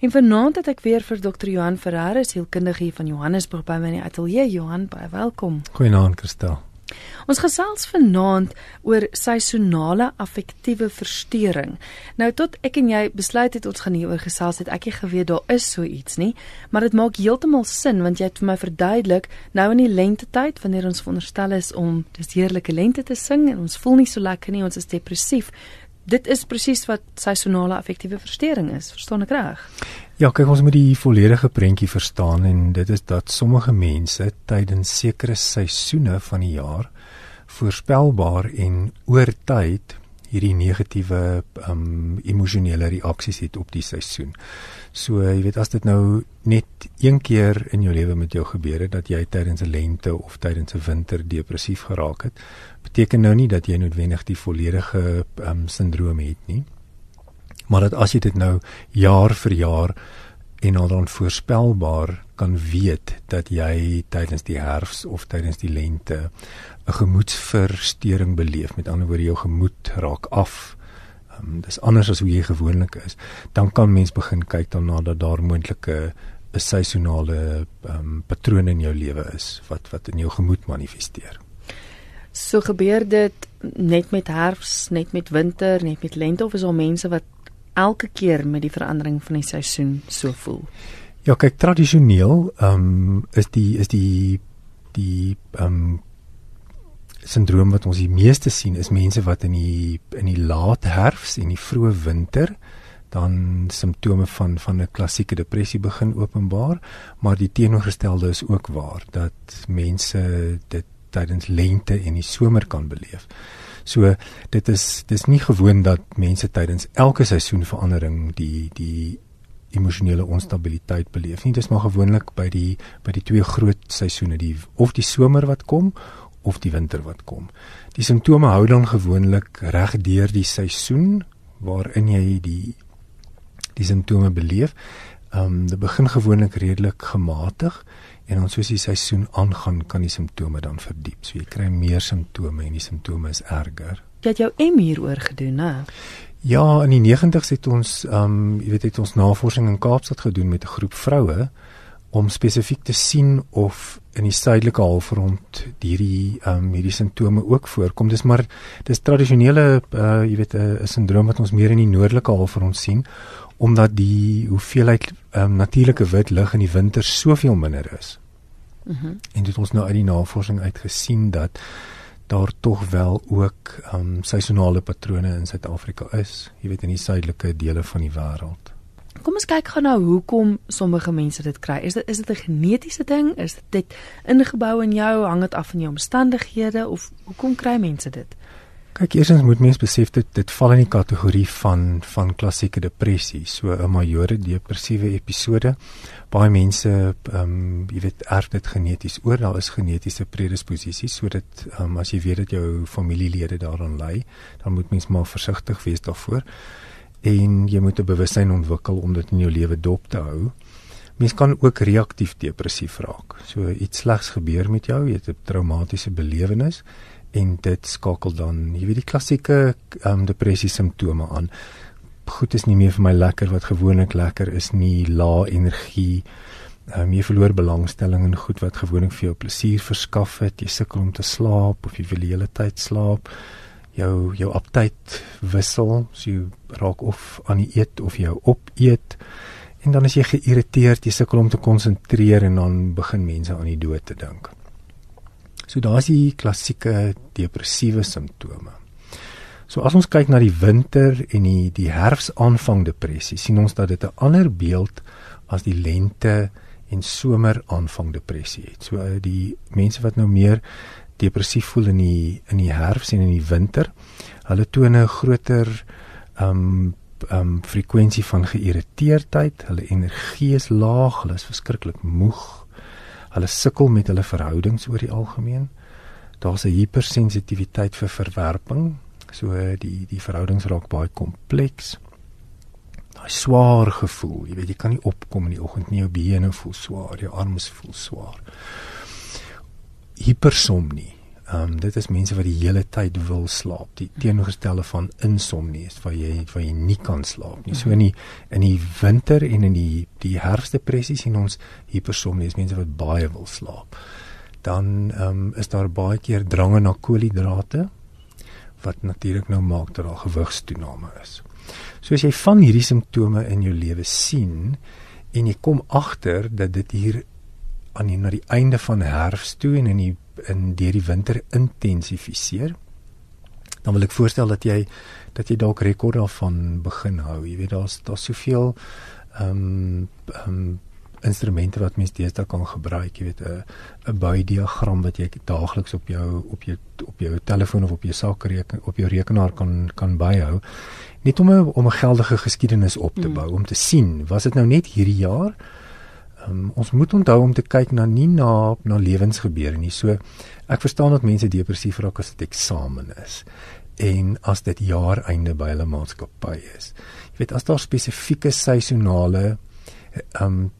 En vanaand het ek weer vir Dr. Johan Ferreira, sielkundige hier van Johannesburg by my in die ateljee. Johan, baie welkom. Goeienaand, Christel. Ons gesels vanaand oor seisonale affektiewe verstoring. Nou tot ek en jy besluit het ons gaan hieroor gesels het, ek het geweet daar is so iets nie, maar dit maak heeltemal sin want jy het vir my verduidelik nou in die lente tyd wanneer ons veronderstel is om dis heerlike lente te sing en ons voel nie so lekker nie, ons is depressief dit is presies wat seisonale affektiewe verstoring is, verstaan ek reg? Ja, kyk ons moet die volledige prentjie verstaan en dit is dat sommige mense tydens sekere seisoene van die jaar voorspelbaar en oor tyd hierdie negatiewe um emosionele reaksies het op die seisoen. So jy weet as dit nou net een keer in jou lewe met jou gebeur het dat jy tydens 'n lente of tydens 'n winter depressief geraak het, beteken nou nie dat jy noodwendig die volledige um sindroom het nie. Maar dat as jy dit nou jaar vir jaar en al dan voorspelbaar kan weet dat jy tydens die herfs of tydens die lente 'n gemoedsversteuring beleef, met ander woorde jou gemoed raak af. Um, dis anders as hoe jy gewoonlik is. Dan kan mens begin kyk daarna dat daar moontlike 'n seisonale um, patroon in jou lewe is wat wat in jou gemoed manifesteer. So gebeur dit net met herfs, net met winter, net met lente of is daar mense wat elke keer met die verandering van die seisoen so voel? Ja, kyk tradisioneel, ehm um, is die is die die ehm um, sindroom wat ons die meeste sien is mense wat in die in die laat herfs en die vroeë winter dan simptome van van 'n klassieke depressie begin openbaar, maar die teenoorgestelde is ook waar dat mense dit tydens lente en die somer kan beleef. So dit is dis nie gewoon dat mense tydens elke seisoenverandering die die emosionele onstabiliteit beleef nie. Dit is maar gewoonlik by die by die twee groot seisoene, die of die somer wat kom of die winter wat kom. Die simptome hou dan gewoonlik reg deur die seisoen waarin jy die die simptome beleef. Ehm um, dit begin gewoonlik redelik gematig en dan soos die seisoen aangaan kan die simptome dan verdiep. So jy kry meer simptome en die simptome is erger. Jy het jou M hieroor gedoen, hè? Ja, in die 90's het ons ehm um, jy weet het ons navorsing in Kaapstad gedoen met 'n groep vroue om spesifiek te sien of in die suidelike halfrond hierdie ehm um, hierdie simptome ook voorkom. Dis maar dis tradisionele uh jy weet 'n sindroom wat ons meer in die noordelike halfrond sien omdat die hoeveelheid ehm um, natuurlike wit lig in die winter soveel minder is. Mhm. Mm en dit ons nou uit die navorsing uit gesien dat daar tog wel ook ehm um, seisonale patrone in Suid-Afrika is, jy weet in die suidelike dele van die wêreld. Kom ons kyk gou nou hoekom sommige mense dit kry. Is dit is dit 'n genetiese ding? Is dit net ingebou in jou? Hang dit af van jou omstandighede of hoekom kry mense dit? Kyk, eersins moet mens besef dit dit val in die kategorie van van klassieke depressie, so 'n majore depressiewe episode. Baie mense ehm um, jy weet erf dit geneties oor. Daar is genetiese predisposisies sodat ehm um, as jy weet dat jou familielede daaraan ly, dan moet mens maar versigtig wees daarvoor en jy moet 'n bewustheid ontwikkel om dit in jou lewe dop te hou. Mens kan ook reaktief depressief raak. So iets slegs gebeur met jou, jy het 'n traumatiese belewenis en dit skakel dan, jy weet die klassieke um, depressie simptome aan. Goed is nie meer vir my lekker wat gewoonlik lekker is nie, lae energie. Um, jy verloor belangstelling in goed wat gewoonlik vir jou plesier verskaf het. Jy sukkel om te slaap of jy wil die hele tyd slaap jou jou aptyt wissel, so jy raak of aan die eet of jou opeet. En dan as jy geïrriteerd, jy sukkel om te konsentreer en dan begin mense aan die dood te dink. So daar's die klassieke depressiewe simptome. So as ons kyk na die winter en die die herfsaanvang depressie, sien ons dat dit 'n ander beeld as die lente en somer aanvang depressie het. So die mense wat nou meer depressief voel in die in die herfs en in die winter. Hulle toon 'n groter um, um, frekwensie van geïrriteerdheid, hulle energie is laag, hulle is verskriklik moeg. Hulle sukkel met hulle verhoudings oor die algemeen. Daar's 'n hypersensitiwiteit vir verwerping. So die die verhoudings raak baie kompleks. Daai swaar gevoel, jy weet jy kan nie opkom in die oggend nie, jou bene voel swaar, jou arms voel swaar hipersomnie. Ehm um, dit is mense wat die hele tyd wil slaap. Die teenoorgestelde van insomnie is waar jy waar jy nie kan slaap nie. So in die in die winter en in die die herfsdepressie sien ons hipersomnie is mense wat baie wil slaap. Dan ehm um, is daar baie keer drange na koolhidrate wat natuurlik nou maak dat daar gewigstoename is. So as jy van hierdie simptome in jou lewe sien en jy kom agter dat dit hier aan die na die einde van herfs toe en in die in deur die winter intensifiseer dan wil ek voorstel dat jy dat jy dalk rekord daarvan begin hou jy weet daar's daar's soveel ehm um, ehm um, instrumente wat mens deesdae kan gebruik jy weet 'n 'n baie diagram wat jy daagliks op jou op jou op jou telefoon of op jou sakrekening op jou rekenaar kan kan byhou net om 'n om 'n geldige geskiedenis op te mm. bou mm. om te sien was dit nou net hierdie jaar Um, ons moet onthou om te kyk na nie na na lewensgebeure nie. So ek verstaan dat mense depressief raak as dit eksamen is en as dit jaareinde by hulle maatskappy is. Jy weet as daar spesifieke seisonale um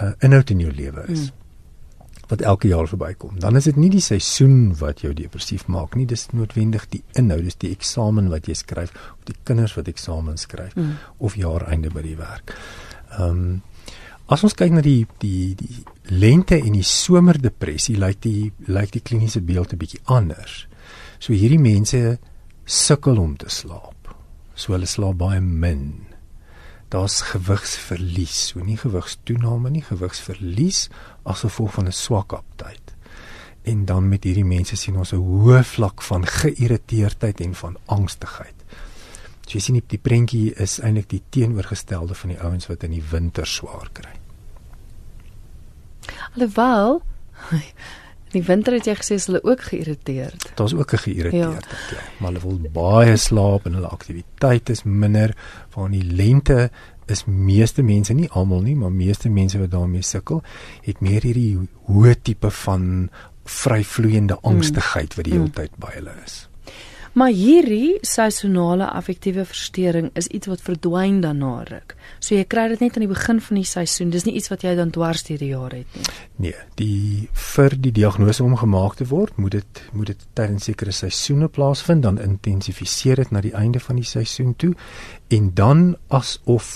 uh, inhoud in jou lewe is mm. wat elke jaar verbykom, dan is dit nie die seisoen wat jou depressief maak nie, dis noodwendig die inhoud, dis die eksamen wat jy skryf of die kinders wat eksamen skryf mm. of jaareinde by die werk. Um As ons kyk na die die die lente en die somerdepressie, lyk die lyk die kliniese beeld 'n bietjie anders. So hierdie mense sukkel om te slaap. So hulle slaap baie min. Daar's gewigsverlies, so nie gewigstoename nie, gewigsverlies as gevolg van 'n swak aptyt. En dan met hierdie mense sien ons 'n hoë vlak van geïrriteerdheid en van angstigheid. So jy sien die, die prentjie is eintlik die teenoorgestelde van die ouens wat in die winter swaar kry. Alhoewel die winter het jy gesê hulle ook geïrriteerd. Daar's ook 'n geïrriteerd, ja. ja. Maar hulle wil baie slaap en hulle aktiwiteit is minder van die lente is meeste mense nie almal nie, maar meeste mense wat daarmee sukkel, het meer hierdie hoë tipe van vryvloeiende mm. angstigheid wat die hele mm. tyd by hulle is. Maar hierdie seisonale affektiewe verstoring is iets wat verdwyn daarna ruk. So jy kry dit net aan die begin van die seisoen. Dis nie iets wat jy dan dwars deur die jaar het nie. Nee, die vir die diagnose om gemaak te word, moet dit moet dit tydens sekere seisoene plaasvind, dan intensifiseer dit na die einde van die seisoen toe en dan asof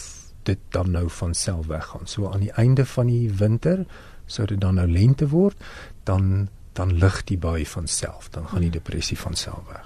dit dan nou van self weggaan. So aan die einde van die winter sou dit dan nou lente word, dan dan lig die baie van self, dan gaan die depressie van self weg.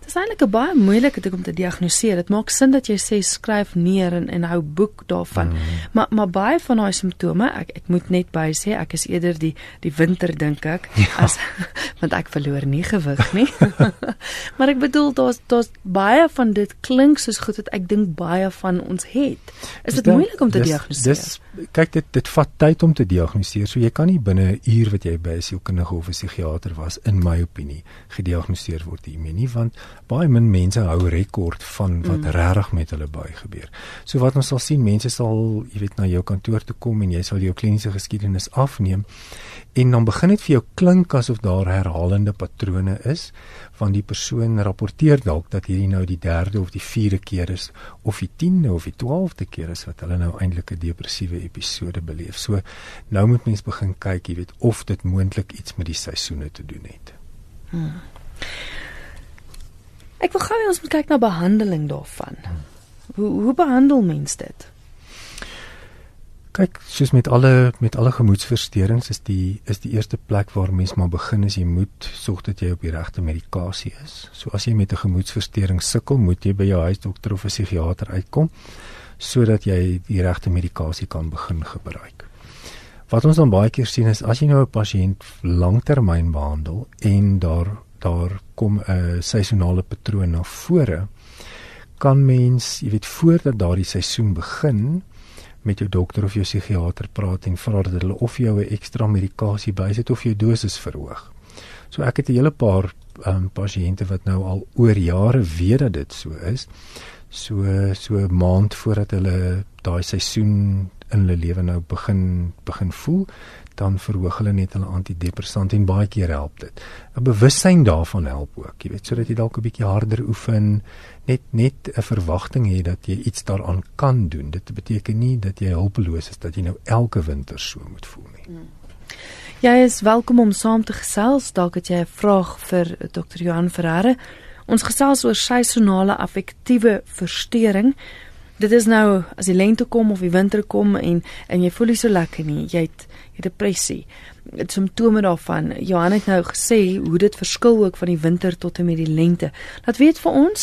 is eintlik 'n baie moeilike ding om te diagnoseer. Dit maak sin dat jy sê skryf neer en en hou boek daarvan. Mm. Maar maar baie van daai simptome, ek ek moet net by sê ek is eerder die die winter dink ek ja. as want ek verloor nie gewig nie. maar ek bedoel daar's daar's baie van dit klink soos goed wat ek dink baie van ons het. Is dit moeilik om te dis, diagnoseer? Dis kyk dit dit vat tyd om te diagnoseer. So jy kan nie binne 'n uur wat jy by 'n sielkundige of 'n psigiater was in my opinie gediagnoseer word hiermee nie want baie min mense hou rekord van wat mm. regtig met hulle baie gebeur. So wat ons sal sien, mense sal, jy weet, na jou kantoor toe kom en jy sal jou kliniese geskiedenis afneem en dan begin dit vir jou klink asof daar herhalende patrone is van die persoon rapporteer dalk dat hierdie nou die derde of die vierde keer is of die 10de of die 12de keer is wat hulle nou eintlik 'n depressiewe episode beleef. So nou moet mens begin kyk, jy weet, of dit moontlik iets met die seisoene te doen het. Hmm. Ek wil gou hê ons moet kyk na behandeling daarvan. Hoe hoe behandel mens dit? Kyk, soos met alle met alle gemoedsversteurings is die is die eerste plek waar mens maar begin is jy moet sorg dat jy op die regte medikasie is. So as jy met 'n gemoedsversteuring sukkel, moet jy by jou huisdokter of 'n psigiater uitkom sodat jy die regte medikasie kan begin gebruik. Wat ons dan baie keer sien is as jy nou 'n pasiënt langtermyn behandel en daar daar kom 'n seisonale patroon na vore kan mens, jy weet, voordat daardie seisoen begin met jou dokter of jou psigiater praat en vra dat hulle of jou 'n ekstra medikasie bysit of jou dosis verhoog. So ek het 'n hele paar um, pasiënte wat nou al oor jare weet dat dit so is. So so 'n maand voordat hulle daai seisoen in hulle lewe nou begin begin voel, dan verhoog hulle net hulle antidepressant en baie keer help dit. 'n Bewussyn daarvan help ook, jy weet, sodat jy dalk 'n bietjie harder oefen, net net 'n verwagting hê dat jy iets daaraan kan doen. Dit beteken nie dat jy hulpeloos is dat jy nou elke winter so moet voel nie. Hmm. Jy is welkom om saam te gesels. Dalk het jy 'n vraag vir Dr. Johan Ferreira. Ons gesels oor seisonale affektiewe verstoring. Dit is nou as die lente kom of die winter kom en en jy voel nie so lekker nie. Jy het jy depressie. Dit simptome daarvan. Johan het nou gesê hoe dit verskil ook van die winter tot en met die lente. Laat weet vir ons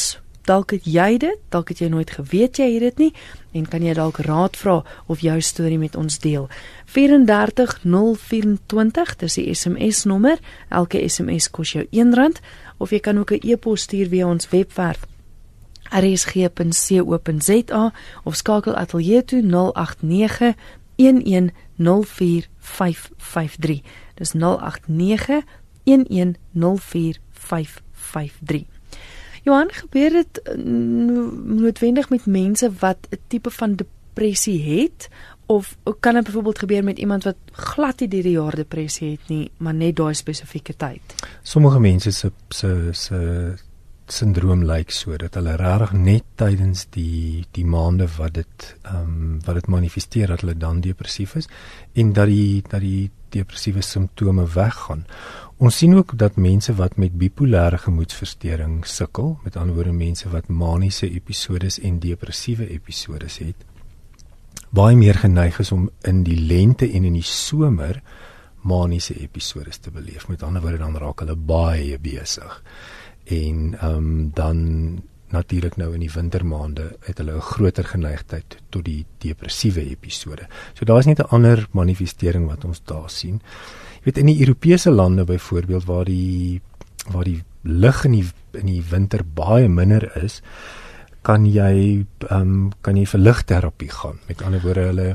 dalk het jy dit, dalk het jy nooit geweet jy het dit nie en kan jy dalk raad vra of jou storie met ons deel. 34024 dis die SMS nommer. Elke SMS kos jou R1 of jy kan ook 'n e-pos stuur via ons webwerf rsg.co.za of skakel ateljee toe 089 1104553. Dis 089 1104553. Johan, gebeur dit eh, noodwendig met mense wat 'n tipe van depressie het of kan dit byvoorbeeld gebeur met iemand wat glad nie die jaar depressie het nie, maar net daai spesifieke tyd? Sommige mense se se se sindroom lyk so dat hulle regtig net tydens die die maande wat dit ehm um, wat dit manifesteer dat hulle dan depressief is en dat die dat die depressiewe simptome weggaan. Ons sien ook dat mense wat met bipolêre gemoedversteuring sukkel, met ander woorde mense wat maniese episodes en depressiewe episodes het, baie meer geneig is om in die lente en in die somer maniese episodes te beleef. Met ander woorde dan raak hulle baie besig. En ehm um, dan natuurlik nou in die wintermaande het hulle 'n groter geneigtheid tot die depressiewe episode. So daar's net 'n ander manifestering wat ons daar sien weet in die Europese lande byvoorbeeld waar die waar die lig in die in die winter baie minder is kan jy ehm um, kan jy vir ligterapie gaan. Met ander woorde hulle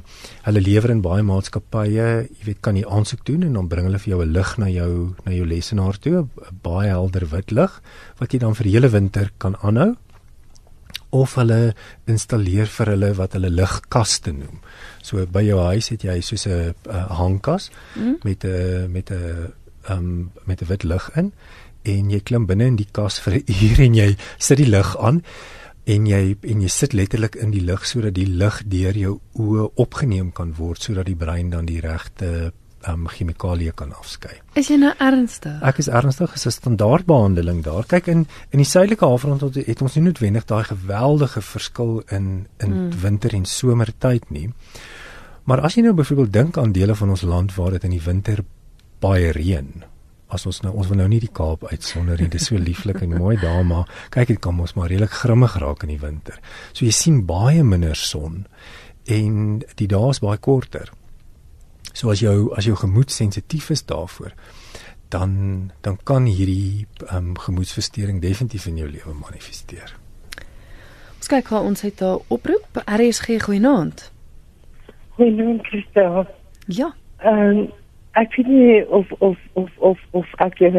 hulle lewer in baie maatskappye, jy weet kan jy aansoek doen en dan bring hulle vir jou 'n lig na jou na jou lesenaar toe, 'n baie helder wit lig wat jy dan vir die hele winter kan aanhou of hulle installeer vir hulle wat hulle ligkaste noem. So by jou huis het jy soos 'n hangkas mm. met 'n met 'n um met 'n wit lig in en jy klim binne in die kas vir 'n uur en jy sit die lig aan en jy en jy sit letterlik in die lig sodat die lig deur jou oë opgeneem kan word sodat die brein dan die regte um, chemikalieë kan afskei. Is jy nou ernstig? Ek is ernstig, is 'n standaardbehandeling daar. Kyk in in die suidelike halfrond het ons nie noodwendig daai geweldige verskil in in mm. winter en somertyd nie. Maar as jy nou byvoorbeeld dink aan dele van ons land waar dit in die winter baie reën, as ons nou ons wil nou nie die Kaap uitsonder nie, dit is so lieflik en mooi daar, maar kyk dit kan ons maar redelik grimmig raak in die winter. So jy sien baie minder son en die dae is baie korter. So as jou as jou gemoed sensitief is daarvoor, dan dan kan hierdie um, gemoedsversteuring definitief in jou lewe manifesteer. Ons kyk gou ons het 'n oproep. RSG goeienaand. Goeienaand Christel. Ja. Ehm um, ek weet nie of of of of of ek jy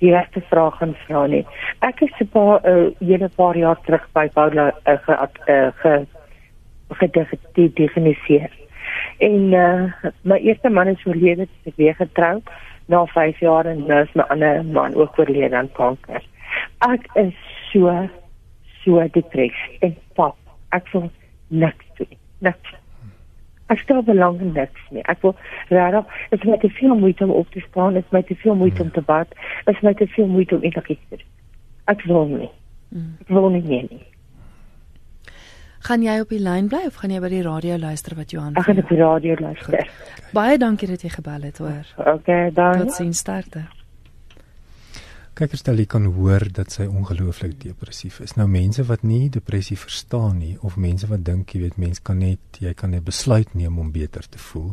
die regte vraag gaan vra nie. Ek is 'n paar uh, hele paar jaar terug by Paula uh, ge uh, ge gedefinieer. En uh my eerste man is oorlede, ek weer getroud na 5 jaar en nou is my ander man ook oorlede aan kanker. Ek is so so depressief en pap. Ek voel niks toe. Niks. Ek stel belang in niks nie. Ek wil regtig, dit is my te veel moeite om op te staan, dit is my te veel moeite om te bad, dit is my te veel moeite om enigiets te doen. Ek wil nie. Mm. Ek wil nie meer nie. Gaan jy op die lyn bly of gaan jy by die radio luister wat Johan? Ek gaan op die radio luister. Goed. Baie dankie dat jy gebel het, hoor. Okay, dankie. Totsiens starte. Kykers stel jy kan hoor dat sy ongelooflik depressief is. Nou mense wat nie depressie verstaan nie of mense wat dink jy weet mense kan net jy kan net besluit neem om beter te voel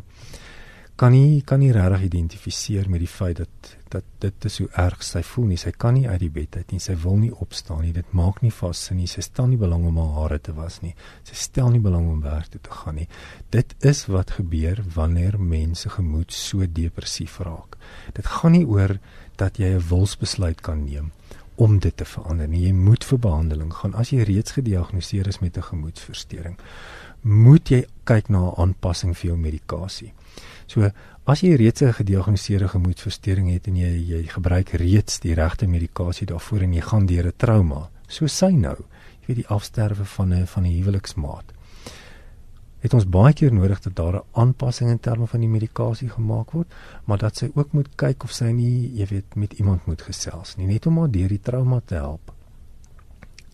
kan nie kan nie regtig identifiseer met die feit dat dat dit is so erg sy voel nie. Sy kan nie uit die bed uit nie. Sy wil nie opstaan nie. Dit maak nie vas sin nie. Sy stel nie belang om haar hare te was nie. Sy stel nie belang om werk toe te gaan nie. Dit is wat gebeur wanneer mense gemoed so depressief raak. Dit gaan nie oor dat jy 'n wilsbesluit kan neem om dit te verander nie jy moet vir behandeling gaan as jy reeds gediagnoseer is met 'n gemoedversteuring moet jy kyk na 'n aanpassing vir jou medikasie So as jy reeds 'n gediagnoseerde gemoedversteuring het en jy jy gebruik reeds die regte medikasie daarvoor en jy gaan deur 'n trauma, so sy nou, jy weet die afsterwe van 'n van 'n huweliksmaat. Het ons baie keer nodig dat daar 'n aanpassing in terme van die medikasie gemaak word, maar dat sy ook moet kyk of sy nie, jy weet, met iemand moet gesels nie, net om haar deur die trauma te help.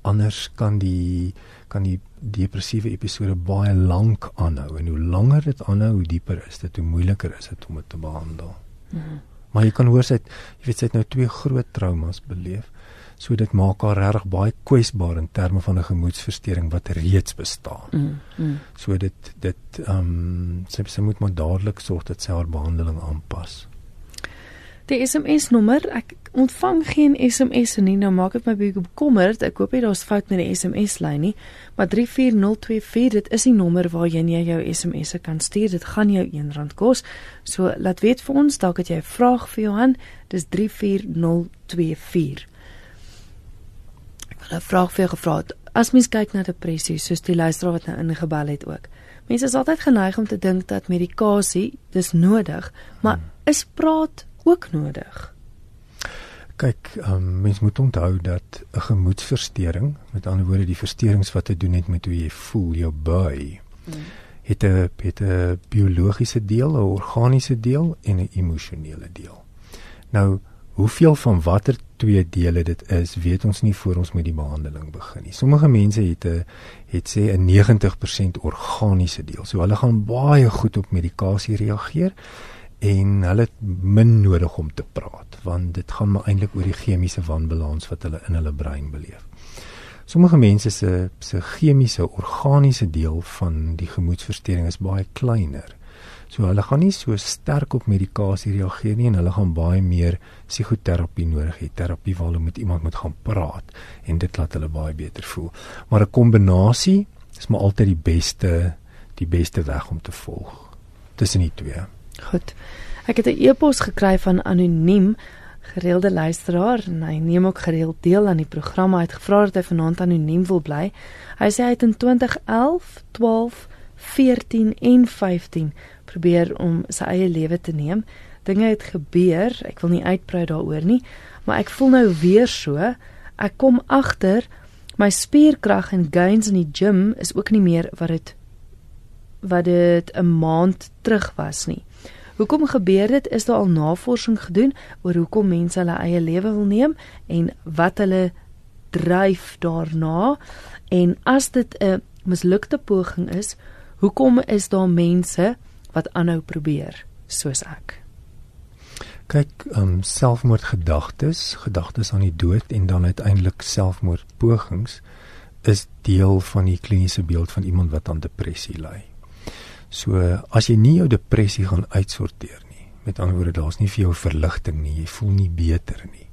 Anders kan die kan die depressiewe episode baie lank aanhou en hoe langer dit aanhou, hoe dieper is dit, hoe moeiliker is dit om dit te behandel. Mm -hmm. Maar jy kan hoor sy het, jy weet sy het nou twee groot traumas beleef. So dit maak haar regtig baie kwesbaar in terme van 'n gemoedsversteuring wat reeds bestaan. Mm, mm. So dit dit ehm um, sy, sy moet maar dadelik sorg dat sy haar behandeling aanpas. Die SMS nommer, ek ontvang geen SMS nie. Nou maak dit my baie bekommerd. Ek hoop nie daar's fout met die SMS lyn nie. Maar 34024, dit is die nommer waarheen jy jou SMS'e kan stuur. Dit gaan jou R1 kos. So laat weet vir ons dalk het jy 'n vraag vir Johan. Dis 34024. 'n vraag vir jou gevra het. As mens kyk na depressie, soos die luisteraar wat nou ingebel het ook. Mense is altyd geneig om te dink dat medikasie dis nodig, maar hmm. is praat ook nodig? Kyk, um, mens moet onthou dat 'n gemoedsversteuring, met ander woorde die versteurings wat te doen het met hoe jy voel, jou bui, hmm. het 'n het 'n biologiese deel, 'n organiese deel en 'n emosionele deel. Nou, hoeveel van watter twee dele dit is, weet ons nie voor ons met die behandeling begin nie. Sommige mense het 'n het sê 'n 90% organiese deel. So hulle gaan baie goed op medikasie reageer en hulle het min nodig om te praat want dit gaan maar eintlik oor die chemiese wanbalans wat hulle in hulle brein beleef. Sommige mense se se chemiese organiese deel van die gemoedsversteuring is baie kleiner. So hulle gaan nie so sterk op medikasie reageer nie en hulle gaan baie meer psigoterapie nodig hê, terapie waar hulle met iemand moet gaan praat en dit laat hulle baie beter voel. Maar 'n kombinasie is maar altyd die beste die beste weg om te volg tussen die twee. Goed. Ek het 'n e-pos gekry van anoniem gereelde luisteraar en hy neem ook gereeld deel aan die program. Hy het gevra dat hy vanaand anoniem wil bly. Hy sê hy het in 2011, 12, 14 en 15 probeer om sy eie lewe te neem. Dinge het gebeur, ek wil nie uitbrei daaroor nie, maar ek voel nou weer so. Ek kom agter my spierkrag en gains in die gym is ook nie meer wat dit wat dit 'n maand terug was nie. Hoekom gebeur dit? Is daar al navorsing gedoen oor hoekom mense hulle eie lewe wil neem en wat hulle dryf daarna? En as dit 'n mislukte poging is, hoekom is daar mense wat aanhou probeer soos ek. Kyk, um selfmoordgedagtes, gedagtes aan die dood en dan uiteindelik selfmoordpogings is deel van die kliniese beeld van iemand wat aan depressie ly. So as jy nie jou depressie gaan uitsorteer nie, met ander woorde daar's nie vir jou verligting nie, jy voel nie beter nie.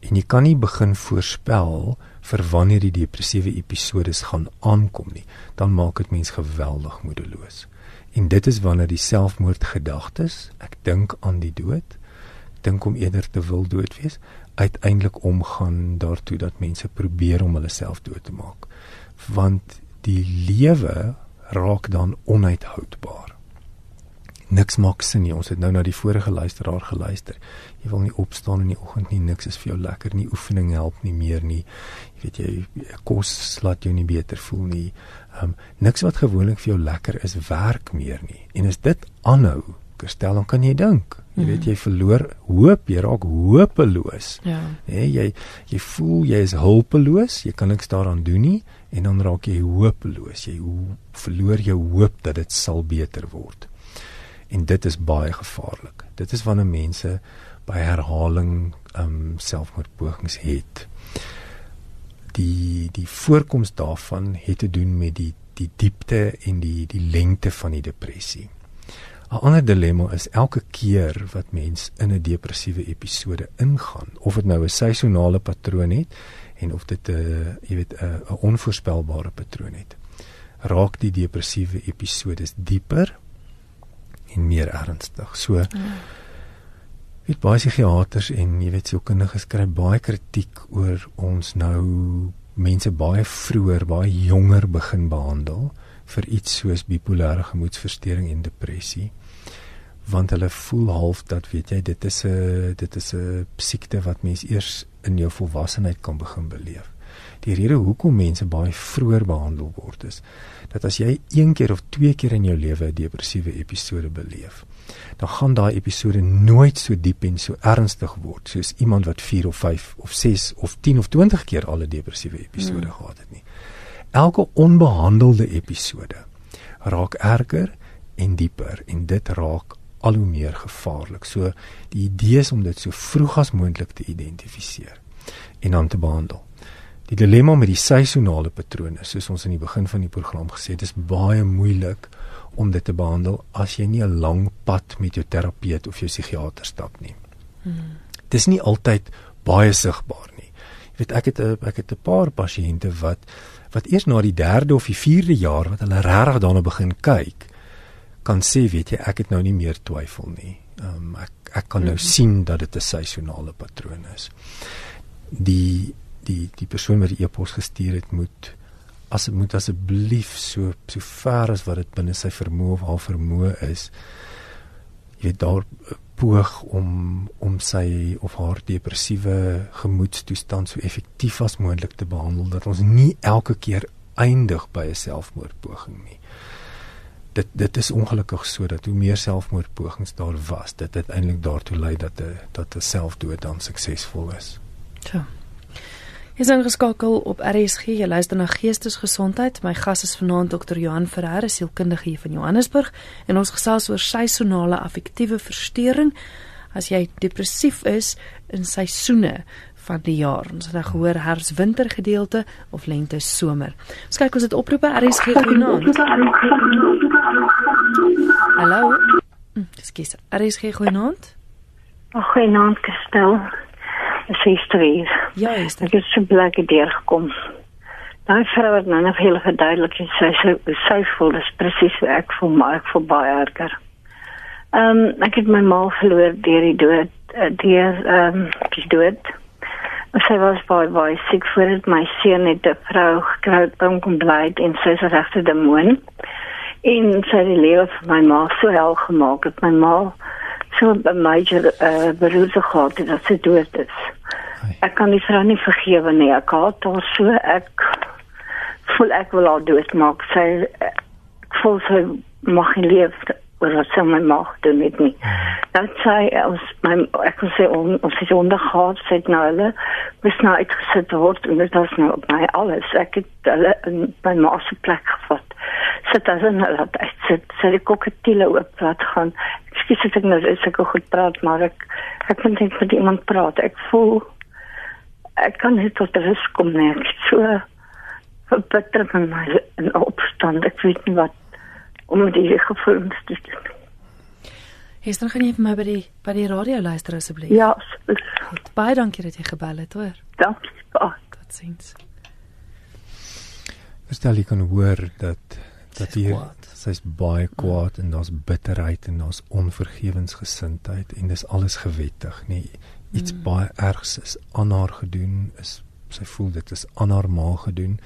En jy kan nie begin voorspel vir wanneer die depressiewe episodes gaan aankom nie, dan maak dit mens geweldig moedeloos. En dit is wanneer die selfmoordgedagtes, ek dink aan die dood, dink om eerder te wil dood wees, uiteindelik omgaan daartoe dat mense probeer om hulle self dood te maak. Want die lewe raak dan onuithoudbaar. Niks maak sin nie. Ons het nou na die vorige luisteraar geluister. Jy wil nie opstaan in die oggend nie, niks is vir jou lekker nie. Oefening help nie meer nie. Jy weet jy kos laat jou nie beter voel nie. Ehm um, niks wat gewoonlik vir jou lekker is werk meer nie. En as dit aanhou, Kerstel, dan kan jy dink. Jy weet jy verloor hoop, jy raak hopeloos. Ja. Nee, jy jy voel jy is hulpeloos, jy kan niks daaraan doen nie en dan raak jy hopeloos. Jy verloor jou hoop dat dit sal beter word. En dit is baie gevaarlik. Dit is wanneer mense by herhaling ehm um, selfmoordpogings het die die voorkoms daarvan het te doen met die die diepte en die die lengte van die depressie. 'n Ander dilemma is elke keer wat mens in 'n depressiewe episode ingaan, of dit nou 'n seisonale patroon het en of dit 'n jy weet 'n 'n onvoorspelbare patroon het, raak die depressiewe episodes dieper en meer ernstig. So ja weet baie psigiaters en jy weet sielkundiges kry baie kritiek oor ons nou mense baie vroeër, baie jonger begin behandel vir iets soos bipolêre gemoedstoornis en depressie want hulle voel half dat weet jy dit is 'n dit is 'n siekte wat mens eers in jou volwassenheid kan begin beleef. Die rede hoekom mense baie vroeër behandel word is dat as jy een keer of twee keer in jou lewe 'n depressiewe episode beleef, dan gaan daai episode nooit so diep en so ernstig word soos iemand wat 4 of 5 of 6 of 10 of 20 keer al 'n depressiewe episode hmm. gehad het nie. Elke onbehandelde episode raak erger en dieper en dit raak al hoe meer gevaarlik. So die idee is om dit so vroeg as moontlik te identifiseer en dan te behandel. Die dilemma met die seisonale patrone, soos ons in die begin van die program gesê het, is baie moeilik om dit te behandel as jy nie 'n lang pad met jou terapeut of jou psigiater stap nie. Hmm. Dis nie altyd baie sigbaar nie. Jy weet ek het 'n ek het 'n paar pasiënte wat wat eers na die 3de of die 4de jaar wat hulle regtig daarna begin kyk, kan sê, weet jy, ek het nou nie meer twyfel nie. Ehm um, ek ek kan nou hmm. sien dat dit 'n seisonale patroon is. Die die die persoon wat die e-pos gestuur het moet as moet asseblief so so ver as wat dit binne sy vermoë of haar vermoë is jy weet daar eh, poog om om sy of haar depressiewe gemoedstoestand so effektief as moontlik te behandel dat ons nie elke keer eindig by 'n selfmoordpoging nie dit dit is ongelukkig so dat hoe meer selfmoordpogings daar was dit uiteindelik daartoe lei dat 'n dat 'n selfdood dan suksesvol is. Ja. Jy Jy's ingeskakel op RSG. Jy luister na Geestesgesondheid. My gas is vanaand Dr. Johan Ferreira, sielkundige hier van Johannesburg, en ons gesels oor seisonale affektiewe verstoring as jy depressief is in seisoene van die jaar. Ons het nou gehoor herfs-winter gedeelte of lente-somer. Ons kyk ons het oproepe RSG genoem. Hallo. Hm, ekskuus. RSG genoem. Ag, genoem gestel. 6 uur. Ja, Juist. Ek het so blikkie deurgekom. Daai vrou het nou net heel verduidelik en sy sy, sy voel dis presies hoe ek voel, maar ek voel baie erger. Ehm um, ek het my ma verloor deur die dood, eh, deur ehm um, die dood. Sy was baie baie siek voordat my seun net 'n vrou gekry het om kom bly en sy se regte demoon. En sy het die lewe van my ma so hel gemaak dat my ma so 'n major uh, beroerte gehad het dat sy dood is. Ek kan die vrou nie vergewe nie. Ek haat haar so. Ek voel ek wil haar doodmaak. Sy ek voel sy mag nie leef oor wat sy my mag doen met my. Dat sy ons my ek wil sê on, ons het ondergaat sy het nou hulle was nou uitgesit word en dit was nou op my alles. Ek het hulle in my ma se plek gevat. Sit as in hulle dat ek sit sy die koketiele oop laat gaan. Ekskuus ek nou is ek goed praat maar ek ek moet net met iemand praat. Ek voel ek kan net tot rus kom nie. Ek so verbitter van my in opstand. Ek weet nie wat om met die gevoelens te doen. Hester, gaan jy vir my by die by die radio luister asseblief? Ja, asseblief. Baie dankie dat jy gebel het, hoor. Dankie. Totsiens. Verstel jy kan hoor dat dat hier sy's baie kwaad en daar's bitterheid en daar's onvergewensgesindheid en dis alles gewettig, nê. Nee, iets mm. baie ergs is aan haar gedoen is sy voel dit is aan haar ma gedoen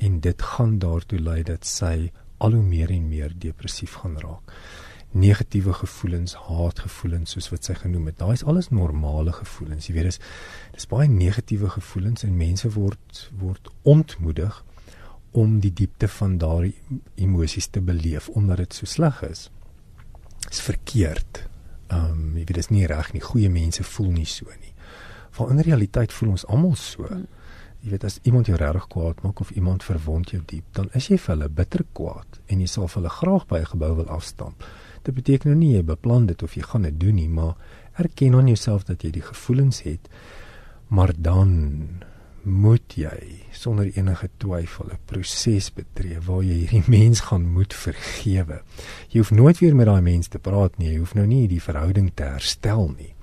en dit gaan daartoe lei dat sy al hoe meer en meer depressief gaan raak negatiewe gevoelens, haatgevoelens soos wat sy genoem het. Daai is alles normale gevoelens. Jy weet dis dis baie negatiewe gevoelens en mense word word ontmoedig om die diepte van daardie emosies te beleef omdat dit so sleg is. Dit is verkeerd. Ehm um, jy weet dis nie reg nie. Goeie mense voel nie so nie. Want in realiteit voel ons almal so. Hmm. Jy weet as iemand jou regtig kwaad maak of iemand verwond jou diep, dan is jy vir hulle bitter kwaad en jy sal vir hulle graag by 'n gebou wil afstamp. Dit beteken nou nie jy beplan dit of jy gaan dit doen nie, maar erken aan jouself dat jy die gevoelens het. Maar dan moet jy sonder enige twyfel 'n proses betree waar jy hierdie mens gaan moet vergewe. Jy hoef nooit weer met daai mens te praat nie. Jy hoef nou nie die verhouding te herstel nie.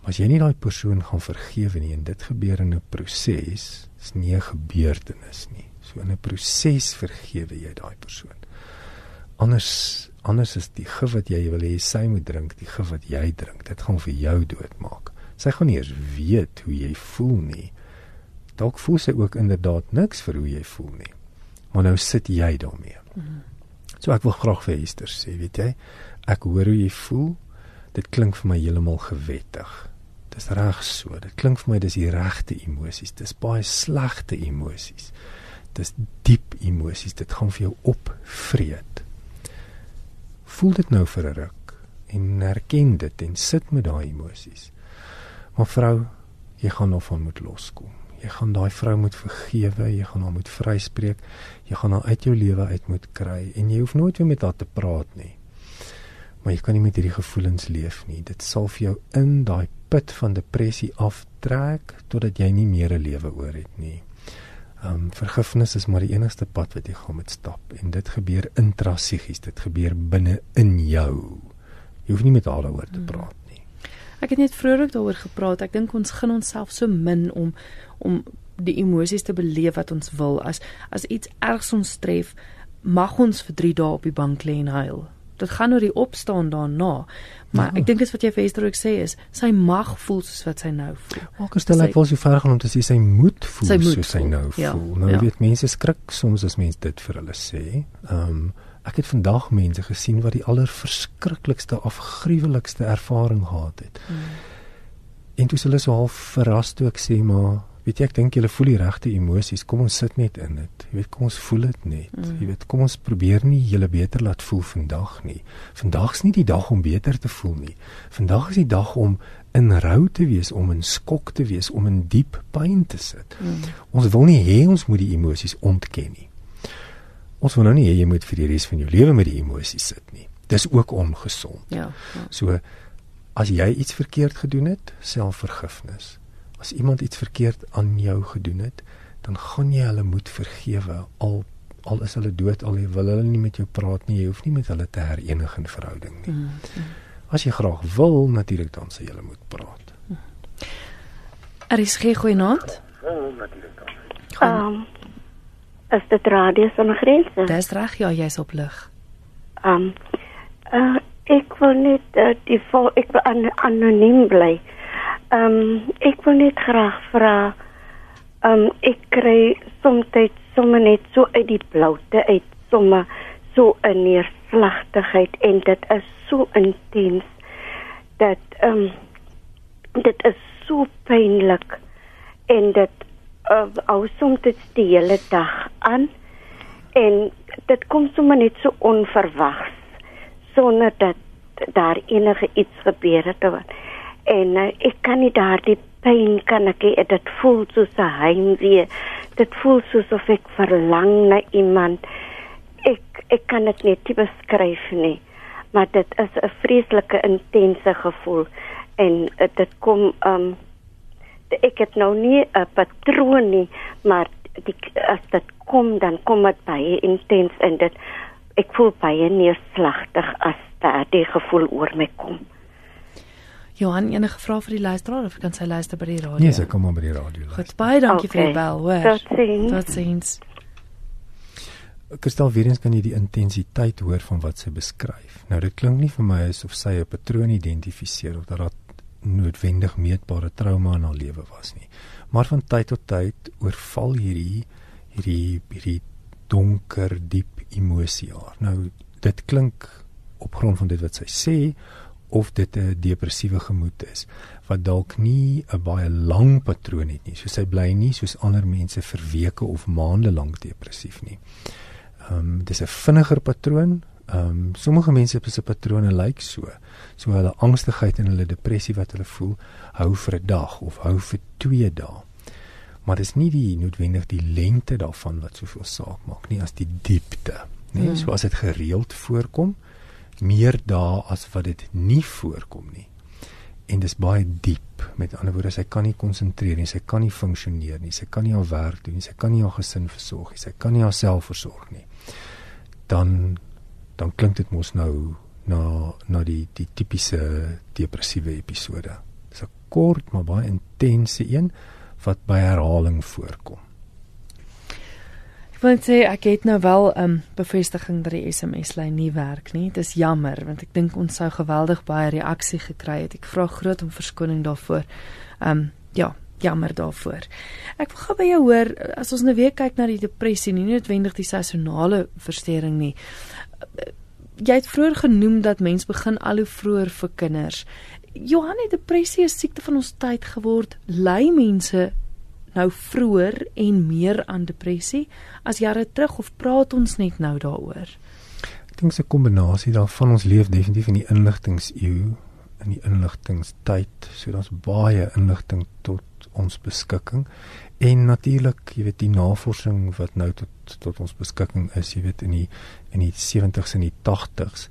Maar as jy nie daai persoon gaan vergewe nie en dit gebeur in 'n proses, is nie 'n gebeurtenis nie. So in 'n proses vergewe jy daai persoon. Anders anders is die gif wat jy wil hê sy moet drink, die gif wat jy drink. Dit gaan vir jou doodmaak. Sy gaan nie eens weet hoe jy voel nie dalk voel sy ook inderdaad niks vir hoe jy voel nie. Maar nou sit jy daarmee. Mm -hmm. So ek wil graag vir Esther sê, weet jy, ek hoor hoe jy voel. Dit klink vir my heeltemal gewettig. Dis reg so. Dit klink vir my dis die regte emosies. Dis baie slegte emosies. Dis diep emosies. Dit gaan vir jou opvreet. Voel dit nou vir 'n ruk en erken dit en sit met daai emosies. Maar vrou, jy gaan nog van moet loskom. Jy gaan daai vrou moet vergewe, jy gaan haar moet vryspreek, jy gaan haar uit jou lewe uit moet kry en jy hoef nooit weer met haar te praat nie maar jy kan nie met hierdie gevoelens leef nie. Dit sal vir jou in daai put van depressie aftrek totdat jy nie meer 'n lewe oor het nie. Ehm um, vergifnis is maar die enigste pad wat jy gaan moet stap en dit gebeur intrapsigies, dit gebeur binne in jou. Jy hoef nie met haar daaroor te hmm. praat nie. Ek het net vroeër daaroor gepraat. Ek dink ons gun onsself so min om om die emosies te beleef wat ons wil. As as iets ergs ons tref, mag ons vir 3 dae op die bank lê en huil dit gaan oor die opstaan daarna. Maar ja. ek dink dit wat jy vir Esther ook sê is sy mag voel soos wat sy nou voel. Ook stel ek voel so ver gaan om te sê sy moet voel sy moet soos sy nou ja. voel. Nou ja. weet mense skrik soms as mense dit vir hulle sê. Ehm um, ek het vandag mense gesien wat die allerverskriklikste afgruwelikste ervaring gehad het. Hmm. En toe hulle so half verras toe ek sê maar weet jy ek dink julle voel die regte emosies. Kom ons sit net in dit. Jy weet kom ons voel dit net. Mm. jy weet kom ons probeer nie julle beter laat voel vandag nie. Vandag's nie die dag om beter te voel nie. Vandag is die dag om in rou te wees om in skok te wees om in diep pyn te sit. Mm. ons wil nie hê ons moet die emosies ontken nie. Ons wil nou nie hê jy moet vir die res van jou lewe met die emosies sit nie. Dis ook ongesond. Ja, ja. so as jy iets verkeerd gedoen het selfvergifnis as iemand iets verkeerd aan jou gedoen het, dan gaan jy hulle moet vergewe al al is hulle dood al wil hulle nie met jou praat nie, jy hoef nie met hulle te herenig in verhouding nie. Mm, mm. As jy graag wil natuurlik dan sê jy moet praat. Mm. Er is geen goeie naad. Ehm um, is dit radio sonder grense? Dis reg, ja, jy's op lig. Ehm um, uh, ek wil net uh, die vol ek wil an, anoniem bly. Ehm um, ek wil net graag vra ehm um, ek kry soms sommer net so uit die bloute uit sommer so 'n neerslagtigheid en dit is so intens dat ehm um, dit is so pynlik en dit uh, ou soms dit die hele dag aan en dit kom sommer net so onverwags sonder dat daar enige iets gebeur het of wat en uh, ek kan nie daardie pyn kan ek dit voel soos 'n heimwee. Dit voel soos of ek verlang na iemand. Ek ek kan dit nie beskryf nie maar dit is 'n vreeslike intense gevoel. En uh, dit kom um ek het nou nie 'n patroon nie maar die, as dit kom dan kom dit baie intens en dit. Ek voel baie neerslagtig as daardie gevoel oor my kom Johan enige vrae vir die luisteraar of kan sy luister by die radio? Nee, sy kom maar by die radio luister. Goed, baie dankie okay. vir die bel, hoor. Totsiens. Totsiens. Kristal weer eens kan jy die intensiteit hoor van wat sy beskryf. Nou dit klink nie vir my asof sy 'n patroon identifiseer of dat daar noodwendig meetbare trauma in haar lewe was nie. Maar van tyd tot tyd oorval hierdie hierdie hierdie donker, diep emosie haar. Nou dit klink op grond van dit wat sy sê of dit 'n depressiewe gemoed is wat dalk nie 'n baie lang patroon het nie. So sy bly nie soos ander mense vir weke of maande lank depressief nie. Ehm um, dis 'n vinniger patroon. Ehm um, sommige mense se patrone lyk so. So hulle angstigheid en hulle depressie wat hulle voel hou vir 'n dag of hou vir 2 dae. Maar dis nie die noodwendig die lengte daarvan wat soveel saak maak nie as die diepte, nê? Nee? Hmm. So as dit gereeld voorkom, meer dae as wat dit nie voorkom nie. En dis baie diep. Met ander woorde, sy kan nie konsentreer nie, sy kan nie funksioneer nie, sy kan nie haar werk doen nie, sy kan nie haar gesin versorg nie, sy kan nie haarself versorg nie. Dan dan klink dit mos nou na na die die tipiese depressiewe episode. Dis 'n kort maar baie intense een wat by herhaling voorkom. Ek wil sê ek het nou wel 'n um, bevestiging dat die SMS lyn nie werk nie. Dis jammer want ek dink ons sou geweldig baie reaksie gekry het. Ek vra groot om verskoning daarvoor. Ehm um, ja, jammer daarvoor. Ek wil gou by jou hoor as ons nou weer kyk na die depressie, nie noodwendig die seisonale verstoring nie. jy het vroeër genoem dat mens begin al hoe vroeër vir kinders. Johan, depressie is siekte van ons tyd geword. Ly mense nou vroeër en meer aan depressie as jare terug of praat ons net nou daaroor? Ek dink 'n kombinasie daarvan. Ons leef definitief in die inligtingseeu, in die inligtingstyd. So daar's baie inligting tot ons beskikking. En natuurlik, jy weet die navorsing wat nou tot tot ons beskikking is, jy weet in die in die 70s en die 80s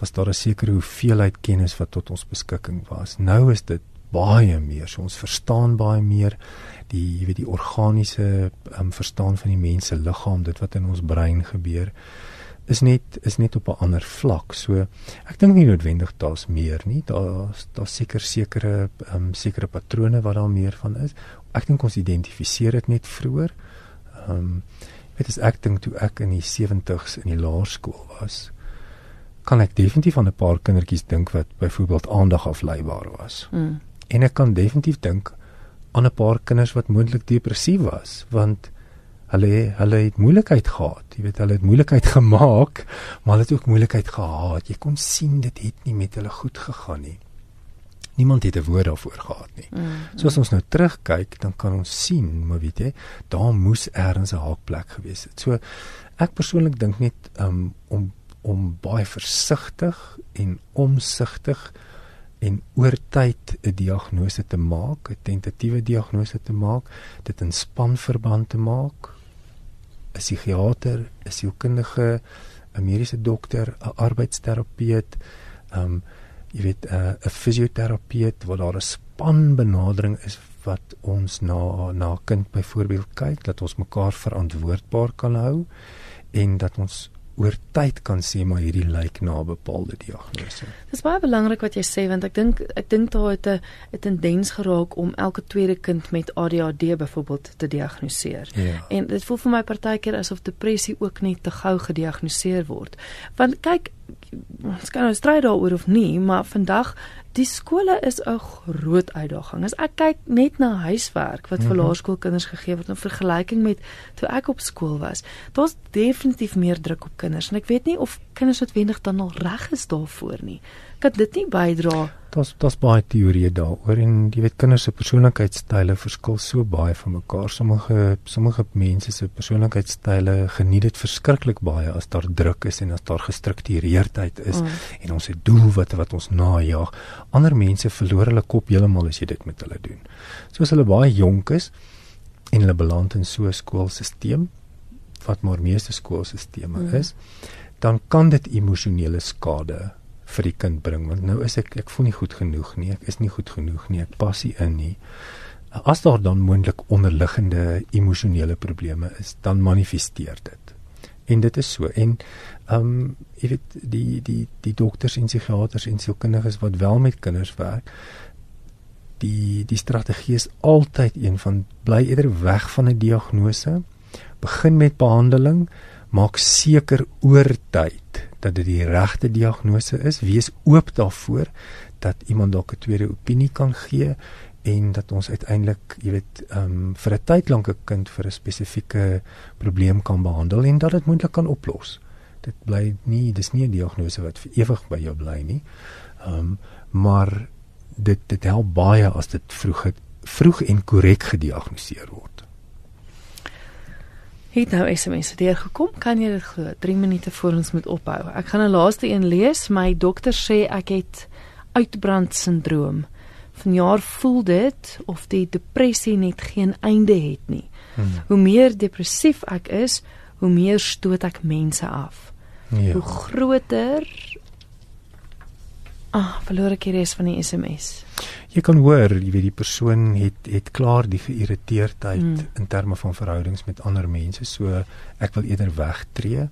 was daar 'n sekere hoeveelheid kennis wat tot ons beskikking was. Nou is dit baie meer. So ons verstaan baie meer die jy weet die organiese um, verstaan van die mens se liggaam, dit wat in ons brein gebeur is net is net op 'n ander vlak. So ek dink nie noodwendig daar's meer nie. Daar's daar's seker sekere um, sekere patrone wat daar meer van is. Ek dink ons identifiseer dit net vroeër. Ehm um, weet as ek dink toe ek in die 70s in die laerskool was, kan ek definitief aan 'n paar kindertjies dink wat byvoorbeeld aandag afleibaar was. Mm. En ek kan definitief dink aan 'n paar kinders wat moontlik depressief was want hulle hulle het moeilikheid gehad. Jy weet hulle het moeilikheid gemaak, maar hulle het ook moeilikheid gehad. Jy kon sien dit het nie met hulle goed gegaan nie. Niemand het 'n woord daarvoor gehad nie. Mm, mm. So as ons nou terugkyk, dan kan ons sien, maar weet jy, daar moes eers 'n haakplek gewees het. So ek persoonlik dink net um, om om baie versigtig en omsigtig en oor tyd 'n diagnose te maak, 'n tentatiewe diagnose te maak, dit in spanverband te maak. 'n Psigiater, 'n sielkundige, 'n mediese dokter, 'n arbeidsterapeut, ehm um, jy weet 'n uh, 'n fisioterapeut waar daar 'n spanbenadering is wat ons na na kind byvoorbeeld kyk dat ons mekaar verantwoordbaar kan hou en dat ons oor tyd kan sê maar hierdie lyk na 'n bepaalde diagnose. Dis baie belangrik wat jy sê want ek dink ek dink daar het 'n 'n tendens geraak om elke tweede kind met ADHD byvoorbeeld te diagnoseer. Ja. En dit voel vir my partykeer asof depressie ook net te gou gediagnoseer word. Want kyk, ons kan nou stry daaroor of nie, maar vandag die skole is 'n groot uitdaging. As ek kyk net na huiswerk wat vir mm -hmm. laerskoolkinders gegee word in vergelyking met toe ek op skool was, daar's definitief meer druk op kinders en ek weet nie of kinders noodwendig dan al reg is daarvoor nie kan dit nie bydra. Daar's daar's baie teorieë daaroor en jy weet kinders se persoonlikheidstyle verskil so baie van mekaar. Sommige sommige mense se persoonlikheidstyle geniet dit verskriklik baie as daar druk is en as daar gestruktureerdheid is mm. en ons het doelwitte wat ons najag. Ander mense verloor hulle kop heeltemal as jy dit met hulle doen. Soos hulle baie jonk is en hulle beland in so 'n skoolstelsel wat maar meeste skoolstelsels mm. is, dan kan dit emosionele skade vir die kind bring want nou is ek ek voel nie goed genoeg nie ek is nie goed genoeg nie ek pas nie in nie as daar dan moontlik onderliggende emosionele probleme is dan manifesteer dit en dit is so en ehm um, jy weet die die die dokters en psigiaters en sielkundiges wat wel met kinders werk die die strategie is altyd een van bly eerder weg van 'n diagnose begin met behandeling maak seker oor tyd dat dit die regte diagnose is, wees oop daarvoor dat iemand dalk 'n tweede opinie kan gee en dat ons uiteindelik, jy weet, ehm um, vir 'n tyd lank 'n kind vir 'n spesifieke probleem kan behandel en dat dit moontlik kan oplos. Dit bly nie, dis nie 'n diagnose wat vir ewig by jou bly nie. Ehm um, maar dit dit help baie as dit vroeg vroeg en korrek gediagnoseer word het nou SMS deur gekom. Kan jy dit glo? 3 minute voor ons moet ophou. Ek gaan 'n laaste een lees. My dokter sê ek het uitbrandsindroom. Vanjaar voel dit of die depressie net geen einde het nie. Hmm. Hoe meer depressief ek is, hoe meer stoot ek mense af. Ja. Hoe groter Ah, verloor ek die res van die SMS. Jy kan hoor, jy weet die persoon het het klaar die geïrriteerdheid mm. in terme van verhoudings met ander mense, so ek wil eerder wegtreë.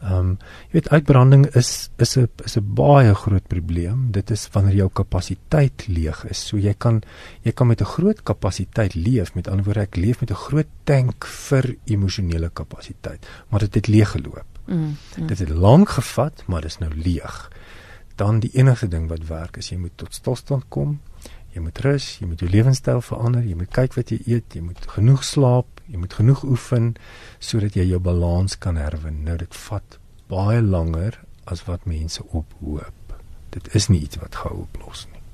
Ehm um, jy weet uitbranding is is 'n is 'n baie groot probleem. Dit is wanneer jou kapasiteit leeg is. So jy kan jy kan met 'n groot kapasiteit leef. Met ander woorde, ek leef met 'n groot tank vir emosionele kapasiteit, maar dit het leeg geloop. Mm, mm. Dit het lank gevat, maar dit is nou leeg dan die enigste ding wat werk is jy moet tot stilstand kom. Jy moet rus, jy moet jou lewenstyl verander, jy moet kyk wat jy eet, jy moet genoeg slaap, jy moet genoeg oefen sodat jy jou balans kan herwin. Nou dit vat baie langer as wat mense ophoop. Dit is nie iets wat gou oplos nie.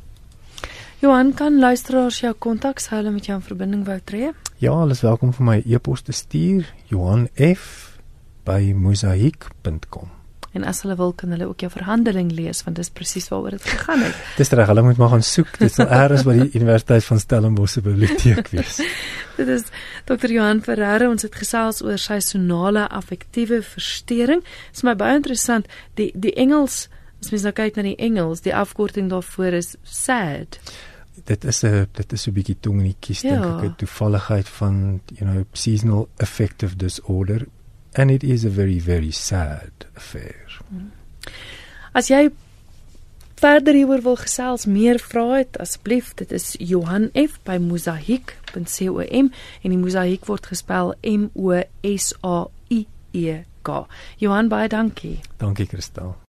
Johan kan luisteraars jou kontak sou hulle met jou in verbinding wou tree? Ja, hulle is welkom vir my e-pos te stuur Johan F by mosaik.com. En as hulle wil kan hulle ook jou verhandeling lees want dis presies waaroor dit gegaan het. Dis reg, hulle moet maar gaan soek. Dit sal eers by die Universiteit van Stellenbosch se biblioteek wees. dit is Dr. Johan Ferreira ons het gesels oor seisonale affektiewe verstoring. Dit is my baie interessant. Die die Engels As mens nou kyk na die Engels, die afkorting daarvoor is sad. Dit is 'n dit is 'n bietjie tong in die kies ja. dink ek, 'n toevalligheid van you know seasonal affective disorder and it is a very very sad affair. As jy verder hieroor wil gesels, meer vra het, asseblief, dit is Johan F by mosaik.com en die mosaik word gespel M O S A I E K. Johan baie dankie. Dankie Kristal.